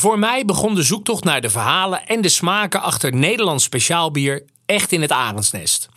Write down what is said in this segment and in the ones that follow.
Voor mij begon de zoektocht naar de verhalen en de smaken achter Nederlands speciaalbier echt in het Arendsnest.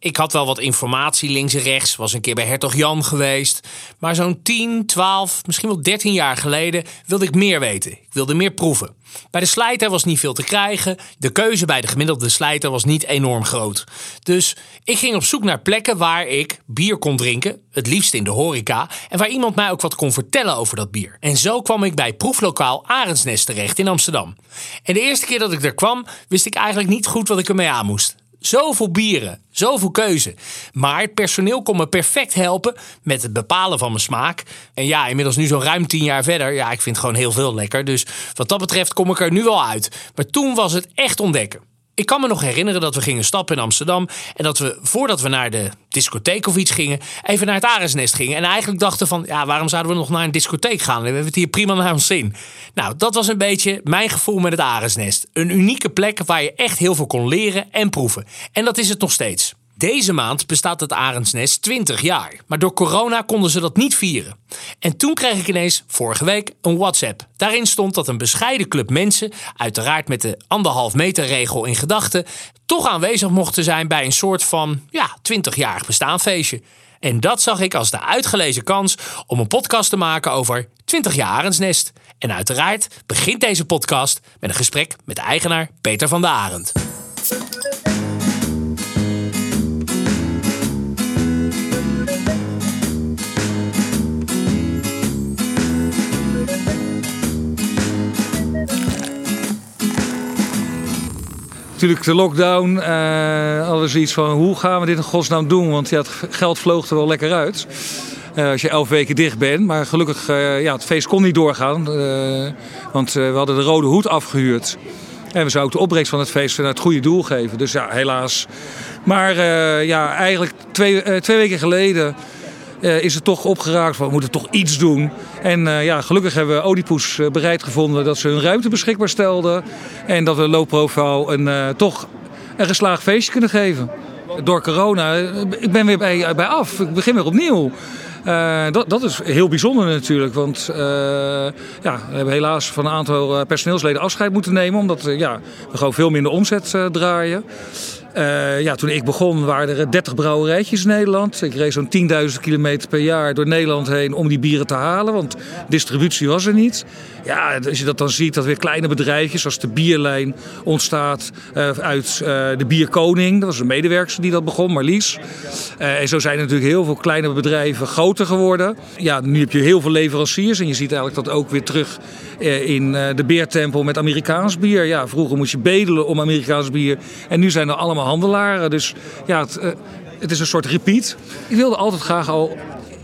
Ik had wel wat informatie links en rechts, was een keer bij Hertog Jan geweest. Maar zo'n 10, 12, misschien wel 13 jaar geleden wilde ik meer weten. Ik wilde meer proeven. Bij de slijter was niet veel te krijgen. De keuze bij de gemiddelde slijter was niet enorm groot. Dus ik ging op zoek naar plekken waar ik bier kon drinken, het liefst in de horeca, en waar iemand mij ook wat kon vertellen over dat bier. En zo kwam ik bij proeflokaal Arendsnest terecht in Amsterdam. En de eerste keer dat ik er kwam, wist ik eigenlijk niet goed wat ik ermee aan moest. Zoveel bieren, zoveel keuze. Maar het personeel kon me perfect helpen met het bepalen van mijn smaak. En ja, inmiddels nu zo'n ruim tien jaar verder. Ja, ik vind gewoon heel veel lekker. Dus wat dat betreft kom ik er nu wel uit. Maar toen was het echt ontdekken. Ik kan me nog herinneren dat we gingen stappen in Amsterdam. En dat we, voordat we naar de discotheek of iets gingen, even naar het Arendsnest gingen. En eigenlijk dachten van, ja, waarom zouden we nog naar een discotheek gaan? We hebben het hier prima naar ons zin. Nou, dat was een beetje mijn gevoel met het Arendsnest. Een unieke plek waar je echt heel veel kon leren en proeven. En dat is het nog steeds. Deze maand bestaat het Arendsnest 20 jaar. Maar door corona konden ze dat niet vieren. En toen kreeg ik ineens vorige week een WhatsApp. Daarin stond dat een bescheiden club mensen, uiteraard met de anderhalf meter regel in gedachten, toch aanwezig mochten zijn bij een soort van ja, 20-jarig bestaanfeestje. En dat zag ik als de uitgelezen kans om een podcast te maken over 20 jaar Arendsnest. En uiteraard begint deze podcast met een gesprek met de eigenaar Peter van der Arend. Natuurlijk de lockdown, uh, alles iets van hoe gaan we dit in godsnaam doen? Want ja, het geld vloog er wel lekker uit. Uh, als je elf weken dicht bent. Maar gelukkig, uh, ja, het feest kon niet doorgaan. want we hadden de rode hoed afgehuurd. En we zouden ook de opbrengst van het feest naar het goede doel geven. Dus ja, helaas. Maar ja, eigenlijk twee, twee weken geleden uh, is het toch opgeraakt we moeten toch iets doen. En uh, ja, gelukkig hebben we Oedipus uh, bereid gevonden dat ze hun ruimte beschikbaar stelden. En dat we low profile een, toch een geslaagd feestje kunnen geven. Door corona, ik ben weer bij, bij af. Ik begin weer opnieuw. dat, dat is heel bijzonder natuurlijk, want ja, we hebben helaas van een aantal personeelsleden afscheid moeten nemen, omdat ja, we gewoon veel minder omzet draaien. Uh, ja, toen ik begon waren er 30 brouwerijtjes in Nederland. Ik reed zo'n 10.000 kilometer per jaar door Nederland heen om die bieren te halen, want distributie was er niet. Ja, als je dat dan ziet, dat weer kleine bedrijfjes, zoals de Bierlijn ontstaat uh, uit uh, de Bierkoning. Dat was een medewerker die dat begon, Marlies. en zo zijn natuurlijk heel veel kleine bedrijven groter geworden. Ja, nu heb je heel veel leveranciers en je ziet eigenlijk dat ook weer terug in de Beertempel met Amerikaans bier. Ja, vroeger moest je bedelen om Amerikaans bier en nu zijn er allemaal handelaren. Dus ja, het, uh, het is een soort repeat. Ik wilde altijd graag al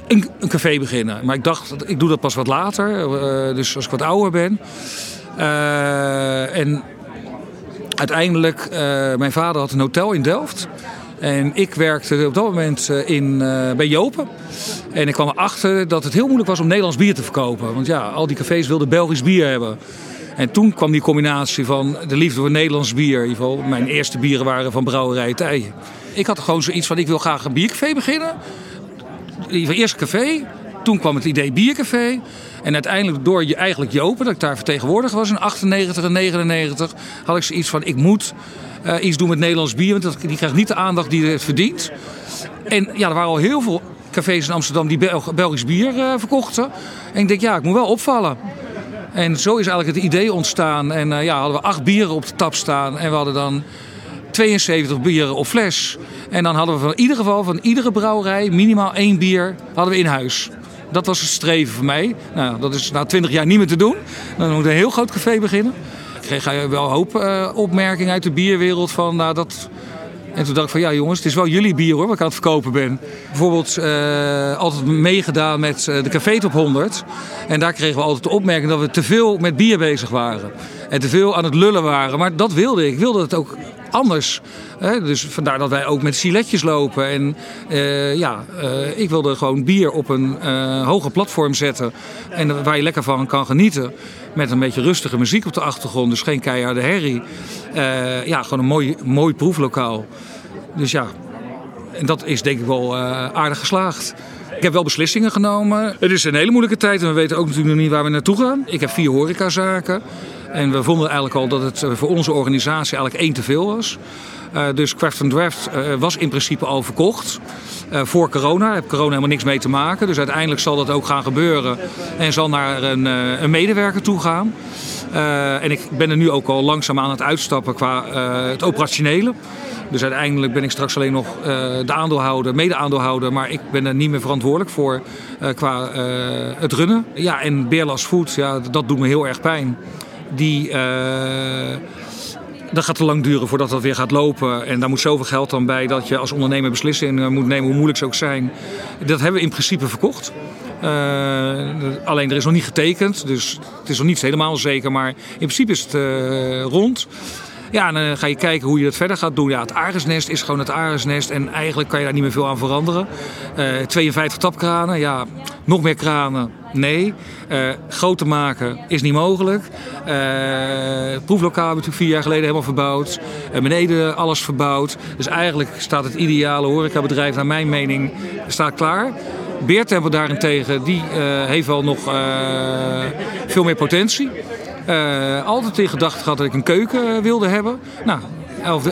een, een café beginnen. Maar ik dacht, ik doe dat pas wat later. Uh, dus als ik wat ouder ben. Uh, en uiteindelijk, mijn vader had een hotel in Delft. En ik werkte op dat moment in, bij Jopen. En ik kwam erachter dat het heel moeilijk was om Nederlands bier te verkopen. Want ja, al die cafés wilden Belgisch bier hebben. En toen kwam die combinatie van de liefde voor Nederlands bier. In ieder geval, mijn eerste bieren waren van brouwerij Tijen. Ik had gewoon zoiets van, ik wil graag een biercafé beginnen. Eerst café, toen kwam het idee biercafé. En uiteindelijk door je eigenlijk Jopen, dat ik daar vertegenwoordiger was in 98 en 99, had ik zoiets van, ik moet uh, iets doen met Nederlands bier. Want die krijgt niet de aandacht die het verdient. En ja, er waren al heel veel cafés in Amsterdam die Belgisch bier uh, verkochten. En ik denk, ja, ik moet wel opvallen. En zo is eigenlijk het idee ontstaan. En uh, ja, hadden we acht bieren op de tap staan. En we hadden dan 72 bieren op fles. En dan hadden we van ieder geval van iedere brouwerij minimaal één bier hadden we in huis. Dat was het streven voor mij. Nou, dat is na 20 jaar niet meer te doen. Dan moet een heel groot café beginnen. Ik kreeg wel een hoop uh, opmerkingen uit de bierwereld van nou, dat en toen dacht ik van ja jongens, het is wel jullie bier hoor, wat ik aan het verkopen ben. Bijvoorbeeld uh, altijd meegedaan met uh, de Café Top 100. En daar kregen we altijd de opmerking dat we te veel met bier bezig waren. En te veel aan het lullen waren. Maar dat wilde ik. Ik wilde het ook anders. Hè? Dus vandaar dat wij ook met siletjes lopen. En uh, ja, ik wilde gewoon bier op een hoger platform zetten. En waar je lekker van kan genieten. Met een beetje rustige muziek op de achtergrond. Dus geen keiharde herrie. ja, gewoon een mooi, mooi proeflokaal. Dus ja, en dat is denk ik wel uh, aardig geslaagd. Ik heb wel beslissingen genomen. Het is een hele moeilijke tijd en we weten ook natuurlijk nog niet waar we naartoe gaan. Ik heb vier horecazaken. En we vonden eigenlijk al dat het voor onze organisatie eigenlijk één te veel was. Uh, dus Craft Draft uh, was in principe al verkocht. Voor corona. Daar heeft corona helemaal niks mee te maken. Dus uiteindelijk zal dat ook gaan gebeuren. En zal naar een, een medewerker toe gaan. en ik ben er nu ook al langzaam aan het uitstappen qua het operationele. Dus uiteindelijk ben ik straks alleen nog de aandeelhouder, mede-aandeelhouder. Maar ik ben er niet meer verantwoordelijk voor qua het runnen. Ja, en Beerlas Food, ja, dat doet me heel erg pijn. Die dat gaat te lang duren voordat dat weer gaat lopen. En daar moet zoveel geld dan bij dat je als ondernemer beslissingen moet nemen, hoe moeilijk ze ook zijn. Dat hebben we in principe verkocht. Uh, alleen er is nog niet getekend, dus het is nog niet helemaal zeker. Maar in principe is het rond. Ja, en dan ga je kijken hoe je dat verder gaat doen. Ja, het aresnest is gewoon het aresnest. En eigenlijk kan je daar niet meer veel aan veranderen. Uh, 52 tapkranen, ja, nog meer kranen. Nee. Uh, groter maken is niet mogelijk. Uh, proeflokaal hebben we natuurlijk vier jaar geleden helemaal verbouwd. Uh, beneden alles verbouwd. Dus eigenlijk staat het ideale horecabedrijf, naar mijn mening, staat klaar. Beertempel daarentegen, die heeft wel nog veel meer potentie. Altijd in gedachten gehad dat ik een keuken wilde hebben. Nou,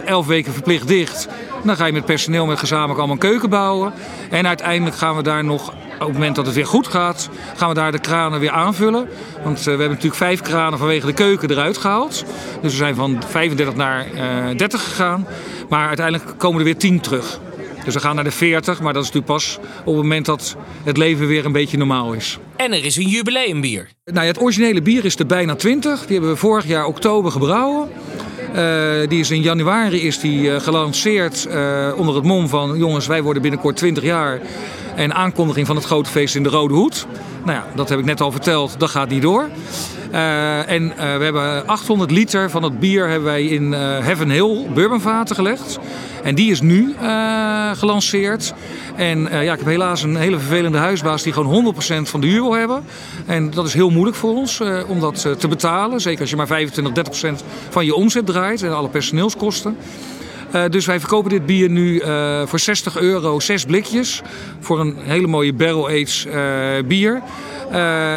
elf, weken verplicht dicht. Dan ga je met personeel met gezamenlijk allemaal een keuken bouwen. En uiteindelijk gaan we daar nog op het moment dat het weer goed gaat, gaan we daar de kranen weer aanvullen. Want uh, we hebben natuurlijk vijf kranen vanwege de keuken eruit gehaald. Dus we zijn van 35 naar uh, eh, 30 gegaan. Maar uiteindelijk komen er weer 10 terug. Dus we gaan naar de 40, maar dat is natuurlijk pas op het moment dat het leven weer een beetje normaal is. En er is een jubileumbier. Nou ja, het originele bier is er bijna 20. Die hebben we vorig jaar oktober gebrouwen. Uh, die is in januari is die, uh, gelanceerd uh, onder het mom van... jongens, wij worden binnenkort 20 jaar. En aankondiging van het grote feest in de Rode Hoed. Nou ja, dat heb ik net al verteld, dat gaat niet door. Uh, en uh, we hebben 800 liter van het bier hebben wij in uh, Heaven Hill bourbonvaten gelegd. En die is nu gelanceerd. En ja, ik heb helaas een hele vervelende huisbaas die gewoon 100% van de huur wil hebben. En dat is heel moeilijk voor ons om dat te betalen. Zeker als je maar 25, 30% van je omzet draait en alle personeelskosten. Uh, dus wij verkopen dit bier nu uh, voor 60 euro, zes blikjes. Voor een hele mooie barrel aged uh, bier.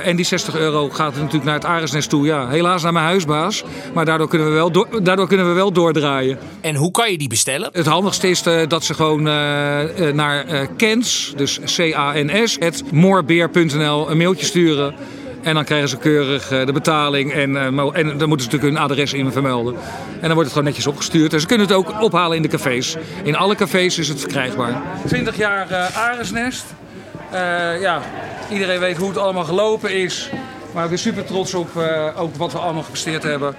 En die 60 euro gaat natuurlijk naar het Aresnest toe. Ja, helaas naar mijn huisbaas. Maar daardoor kunnen we wel, do daardoor kunnen we wel doordraaien. En hoe kan je die bestellen? Het handigste is dat ze gewoon naar Kens, dus C-A-N-S, het moorbeer.nl een mailtje sturen. En dan krijgen ze keurig eh, de betaling en, eh, en dan moeten ze natuurlijk hun adres in vermelden. En dan wordt het gewoon netjes opgestuurd. En ze kunnen het ook ophalen in de cafés. In alle cafés is het verkrijgbaar. 20 jaar uh, Aresnest. Uh, ja, iedereen weet hoe het allemaal gelopen is. Maar ik ben super trots op ook wat we allemaal gepresteerd hebben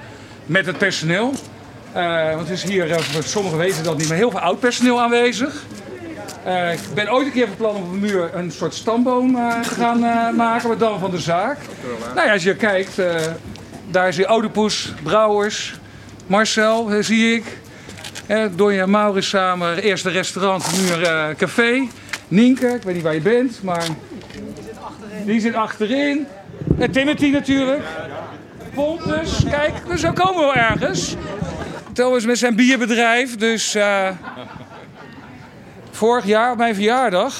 met het personeel. want het is hier, sommigen weten dat niet, maar heel veel oud personeel aanwezig. Ik ben ooit een keer van plan om op een muur een soort stamboom te gaan maken, maar dan van de zaak. Nou ja, als je kijkt, daar zie je Oudepus, Brouwers, Marcel, zie ik. Donja Maurits samen, eerst een restaurant, nu café. Nienke, ik weet niet waar je bent, maar die zit achterin. En Timothy natuurlijk. Pontus, kijk, zo komen we wel ergens. Tel met zijn bierbedrijf, dus... Vorig jaar op mijn verjaardag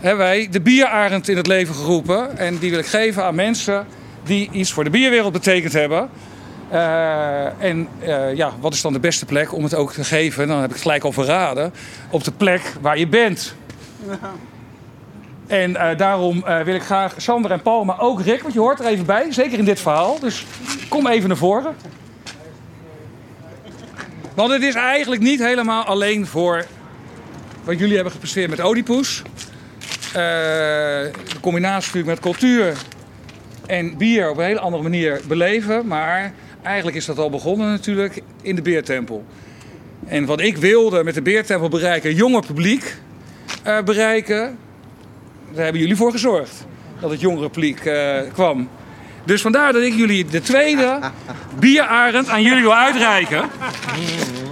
hebben wij de bierarend in het leven geroepen. En die wil ik geven aan mensen die iets voor de bierwereld betekend hebben. Uh, en uh, ja, wat is dan de beste plek om het ook te geven? Dan heb ik het gelijk al verraden. Op de plek waar je bent. En uh, daarom wil ik graag Sander en Paul, maar ook Rick, want je hoort er even bij, zeker in dit verhaal. Dus kom even naar voren. Want het is eigenlijk niet helemaal alleen voor wat jullie hebben gepresteerd met Oedipus. Uh, de combinatie met cultuur en bier op een hele andere manier beleven. Maar eigenlijk is dat al begonnen natuurlijk in de Beertempel. En wat ik wilde met de Beertempel bereiken, jonger publiek bereiken. Daar hebben jullie voor gezorgd. Dat het jongere publiek uh, kwam. Dus vandaar dat ik jullie de tweede bierarend aan jullie wil uitreiken.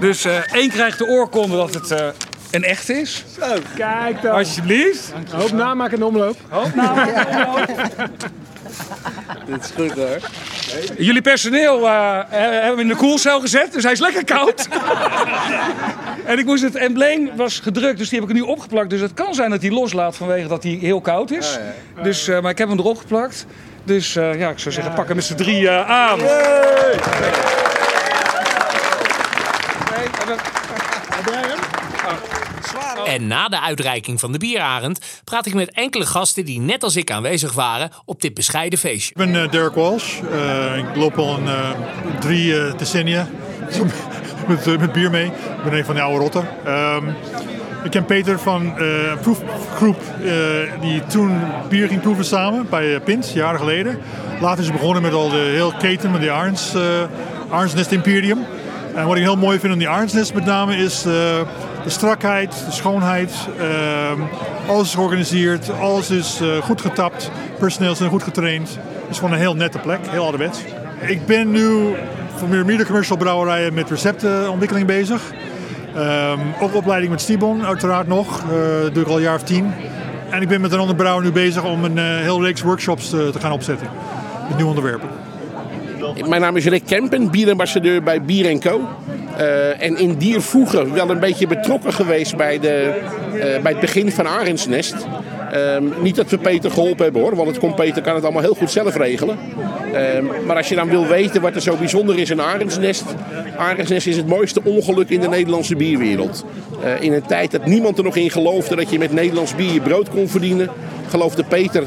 Dus één krijgt de oorkonde dat het een echt is. Zo, kijk dan. Alsjeblieft. Hoop namaak de omloop. Hoop namaak de omloop. Dit is goed hoor. Jullie personeel eh, eh, hebben hem in de koelcel gezet, dus hij is lekker koud. en ik moest het embleem was gedrukt, dus die heb ik er nu opgeplakt. Dus het kan zijn dat hij loslaat vanwege dat hij heel koud is. Dus, eh, maar ik heb hem erop geplakt. Dus ja, ik zou zeggen, pak hem met z'n drieën aan. En na de uitreiking van de bierarend praat ik met enkele gasten die net als ik aanwezig waren op dit bescheiden feestje. Ik ben uh, Derek Walsh. Uh, ik loop al een, uh, drie decennia met, met, bier mee. Ik ben een van de oude rotten. Um, ik ken Peter van een proefgroep die toen bier ging proeven samen bij Pint, jaren geleden. Later is het begonnen met al de heel keten met de Arns, Arnsnest Imperium. En wat ik heel mooi vind aan die Arnsnest met name is de strakheid, de schoonheid. Uh, alles is georganiseerd, alles is uh, goed getapt, personeel zijn goed getraind. Het is gewoon een heel nette plek, heel ouderwets. Ik ben nu voor meerdere commercial brouwerijen met receptenontwikkeling bezig. Um, ook opleiding met Stibon, uiteraard nog. Uh, doe ik al een jaar of tien. En ik ben met een andere brouwer nu bezig om een uh, heel reeks workshops te, te gaan opzetten. Met nieuwe onderwerpen. Mijn naam is Rick Kempen, bierambassadeur bij Bier Co. Uh, en in dier vroeger wel een beetje betrokken geweest bij, de, uh, bij het begin van Arendsnest. Um, niet dat we Peter geholpen hebben hoor, want het komt Peter kan het allemaal heel goed zelf regelen. Um, maar als je dan wil weten wat er zo bijzonder is in Arendsnest. Arendsnest is het mooiste ongeluk in de Nederlandse bierwereld. Uh, in een tijd dat niemand er nog in geloofde dat je met Nederlands bier je brood kon verdienen, geloofde Peter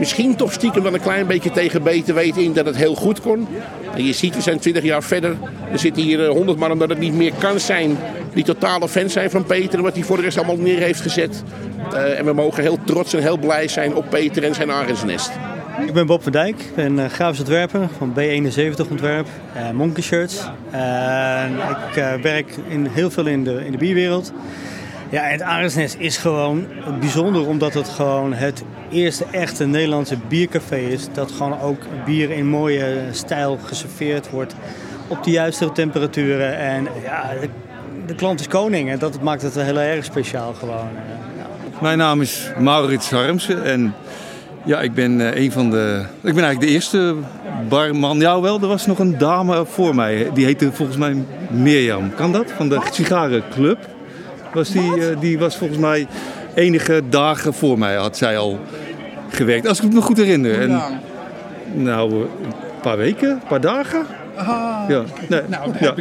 misschien toch stiekem wel een klein beetje tegen beter weten in dat het heel goed kon. En je ziet, we zijn 20 jaar verder. Er zitten hier 100 man omdat het niet meer kan zijn. Die totale fans zijn van Peter. Wat hij voor de rest allemaal neer heeft gezet. Uh, en we mogen heel trots en heel blij zijn op Peter en zijn Arensnest. Ik ben Bob van Dijk, ik ben uh, grafisch ontwerper van B71 Ontwerp, uh, Monkey Shirts. ik werk in, heel veel in de bierwereld. Ja, het Arendsnest is gewoon bijzonder omdat het gewoon het eerste echte Nederlandse biercafé is. Dat gewoon ook bier in mooie stijl geserveerd wordt op de juiste temperaturen. En ja, de, klant is koning en dat maakt het heel erg speciaal gewoon. Ja. Mijn naam is Maurits Harmsen en ja, ik ben uh, een van de. Ik ben eigenlijk de eerste barman. Ja, wel, er was nog een dame voor mij. Die heette volgens mij Mirjam. Kan dat? Van de Sigarenclub. Was die, uh, die was volgens mij enige dagen voor mij had zij al gewerkt. Als ik het me goed herinner. En, nou, een paar weken, een paar dagen. Ah, ja. Nee, nou, ja.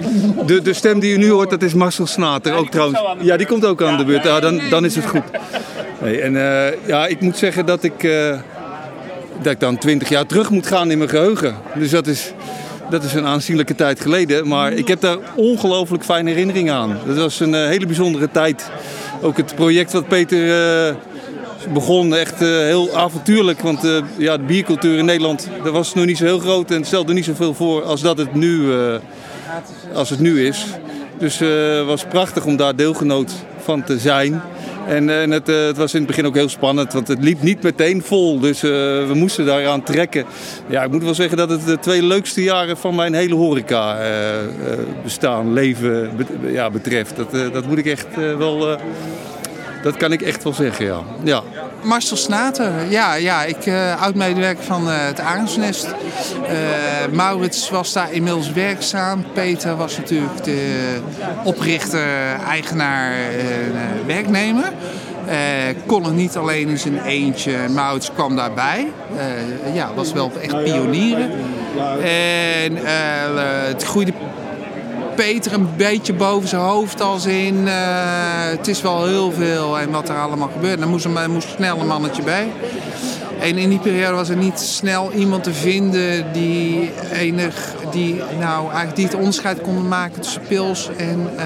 De, de stem die u nu hoort, dat is Marcel Snater. ook trouwens. Ja, die komt ook aan de beurt. Ja, dan, dan is het goed. Nee, en uh, ja, ik moet zeggen dat ik, uh, dat ik dan twintig jaar terug moet gaan in mijn geheugen. Dus dat is, dat is een aanzienlijke tijd geleden. Maar ik heb daar ongelooflijk fijne herinneringen aan. Dat was een uh, hele bijzondere tijd. Ook het project wat Peter begon echt uh, heel avontuurlijk. Want ja, de biercultuur in Nederland dat was nog niet zo heel groot en stelde niet zoveel voor als dat het nu, als het nu is. Dus het was prachtig om daar deelgenoot van te zijn. En, en het, het, was in het begin ook heel spannend, want het liep niet meteen vol. Dus we moesten daaraan trekken. Ja, ik moet wel zeggen dat het de twee leukste jaren van mijn hele horeca bestaan, leven ja, betreft. Dat, dat moet ik echt wel dat kan ik echt wel zeggen, ja. ja. Marcel Snater, ja, ja ik uh, oud-medewerker van uh, het Arendsnest. Uh, Maurits was daar inmiddels werkzaam. Peter was natuurlijk de oprichter, eigenaar, werknemer. kon het niet alleen in zijn eentje. Maurits kwam daarbij. ja, was wel echt pionieren. En het groeide Peter een beetje boven zijn hoofd als in uh, het is wel heel veel en wat er allemaal gebeurt. Dan moest er moest snel een mannetje bij. En in die periode was er niet snel iemand te vinden die, enig, die, nou, eigenlijk die het onderscheid kon maken tussen pils en uh,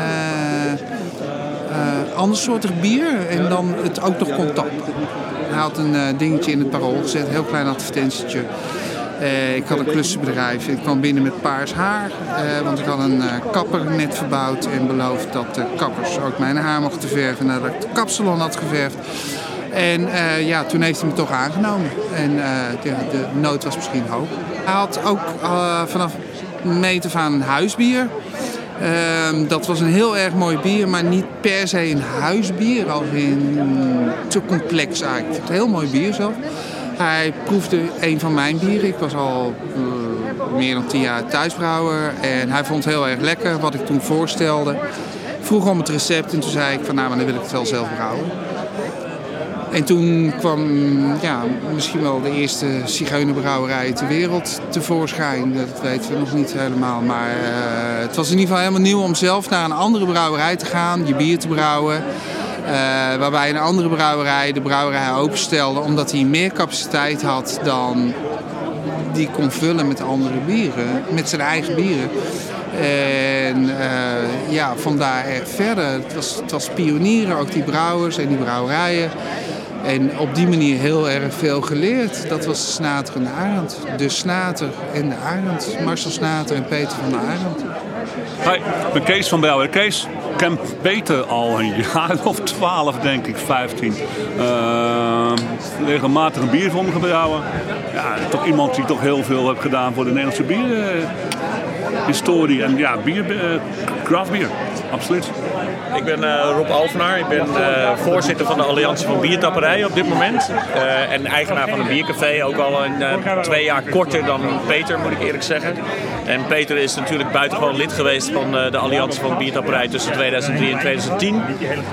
uh, andersoortig bier. En dan het ook nog kon tappen. Hij had een dingetje in het parool gezet, een heel klein advertentietje. Uh, ik had een klussenbedrijf. Ik kwam binnen met paars haar. Uh, want ik had een uh, kapper net verbouwd en beloofd dat de kappers ook mijn haar mochten verven nadat ik de kapsalon had geverfd. En ja, toen heeft hij me toch aangenomen. En de, de nood was misschien hoog. Hij had ook vanaf meet aan een huisbier. Ehm, dat was een heel erg mooi bier, maar niet per se een huisbier. Als in te complex eigenlijk. Een heel mooi bier zelf. Hij proefde een van mijn bieren. Ik was al uh, meer dan tien jaar thuisbrouwer. En hij vond het heel erg lekker wat ik toen voorstelde. Vroeg om het recept en toen zei ik van nou, dan wil ik het wel zelf brouwen. En toen kwam ja, misschien wel de eerste zigeunerbrouwerij ter wereld tevoorschijn. Dat weten we nog niet helemaal. Maar uh, het was in ieder geval helemaal nieuw om zelf naar een andere brouwerij te gaan, je bier te brouwen. Uh, waarbij een andere brouwerij de brouwerij openstelde omdat hij meer capaciteit had dan die kon vullen met andere bieren, met zijn eigen bieren. En uh, ja, vandaar verder. Het was, het was pionieren, ook die brouwers en die brouwerijen. En op die manier heel erg veel geleerd. Dat was Snater en de Arend. De Snater en de Arend. Marcel Snater en Peter van de Arend. Hoi, ik ben Kees van Brouwer. Kees, ken Peter al een jaar of twaalf, denk ik, 15. Uh, regelmatig een bier voor me gebrouwen. Ja, toch iemand die toch heel veel heeft gedaan voor de Nederlandse bierhistorie. en ja, bier, uh, craft bier, absoluut. Ik ben uh, Rob Alvenaar. Ik ben uh, voorzitter van de Alliantie van Biertapperijen op dit moment. Uh, en eigenaar van een biercafé. Ook al een, twee jaar korter dan Peter, moet ik eerlijk zeggen. En Peter is natuurlijk buitengewoon lid geweest van de Alliantie van Biertapperij tussen 2003 en 2010.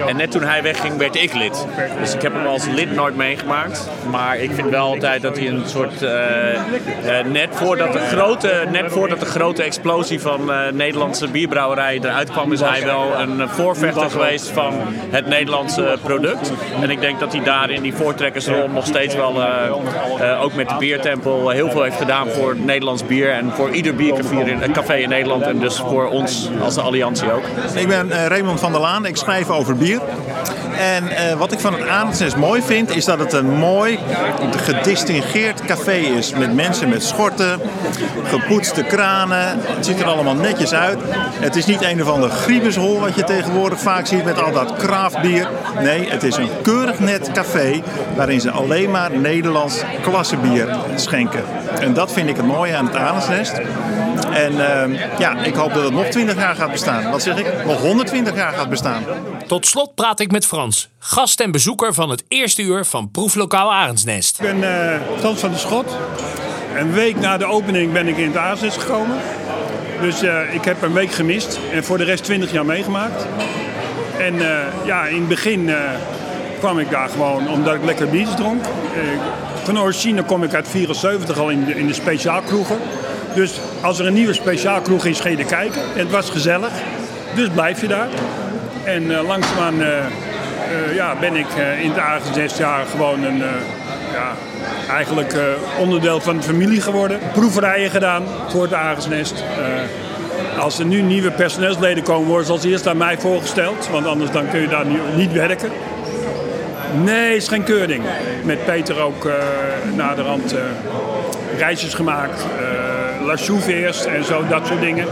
En net toen hij wegging, werd ik lid. Dus ik heb hem als lid nooit meegemaakt. Maar ik vind wel altijd dat hij een soort. net, voordat de grote, net voordat de grote explosie van Nederlandse bierbrouwerijen eruit kwam, is hij wel een geweest van het Nederlandse product. En ik denk dat hij daar in die voortrekkersrol nog steeds wel, uh, uh, ook met de Biertempel, heel veel heeft gedaan voor Nederlands bier. En voor ieder biercafé in, café in Nederland. En dus voor ons als de Alliantie ook. Ik ben Raymond van der Laan. Ik schrijf over bier. En uh, wat ik van het Arendsnest mooi vind, is dat het een mooi, gedistingeerd café is. Met mensen met schorten, gepoetste kranen. Het ziet er allemaal netjes uit. Het is niet een of ander griebenshol wat je tegenwoordig vaak ziet met al dat kraftbier. Nee, het is een keurig net café waarin ze alleen maar Nederlands klassebier schenken. En dat vind ik het mooie aan het Arendsnest. En uh, ja, ik hoop dat het nog 20 jaar gaat bestaan. Wat zeg ik? Nog 120 jaar gaat bestaan. Tot slot praat ik met Frans, gast en bezoeker van het eerste uur van Proeflokaal Arendsnest. Ik ben uh, Frans van der Schot. Een week na de opening ben ik in het Arendsnest gekomen. Dus uh, ik heb een week gemist en voor de rest 20 jaar meegemaakt. En uh, ja, in het begin kwam ik daar gewoon omdat ik lekker biertjes dronk. van origine kom ik uit 74 al in de, in de speciaalkroegen. Dus als er een nieuwe speciaalkroeg je er kijken. En het was gezellig. Dus blijf je daar. En uh, langzaamaan uh, uh, ja, ben ik in het aangezet zes jaar gewoon een, ja, eigenlijk onderdeel van de familie geworden. Proeverijen gedaan voor het Aagensnest. als er nu nieuwe personeelsleden komen, worden ze als eerste aan mij voorgesteld. Want anders dan kun je daar niet werken. Nee, is geen keuring. Met Peter ook naderhand reisjes gemaakt. La Chouve eerst en zo, dat soort dingen.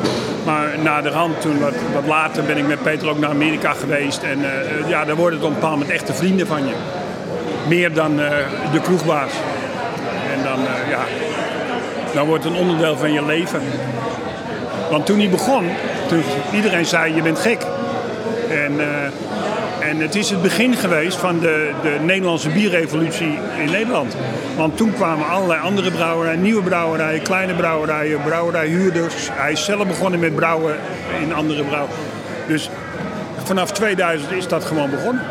Maar na de rand, toen wat, wat later, ben ik met Peter ook naar Amerika geweest. En uh, ja, daar worden het op een bepaald moment echte vrienden van je. Meer dan uh, de kroegbaas. En dan, ja, dan wordt het een onderdeel van je leven. Want toen hij begon, toen iedereen zei je bent gek. En, en het is het begin geweest van de, de Nederlandse bierrevolutie in Nederland. Want toen kwamen allerlei andere brouwerijen, nieuwe brouwerijen, kleine brouwerijen, brouwerijhuurders. Hij is zelf begonnen met brouwen in andere brouwerijen. Dus vanaf 2000 is dat gewoon begonnen.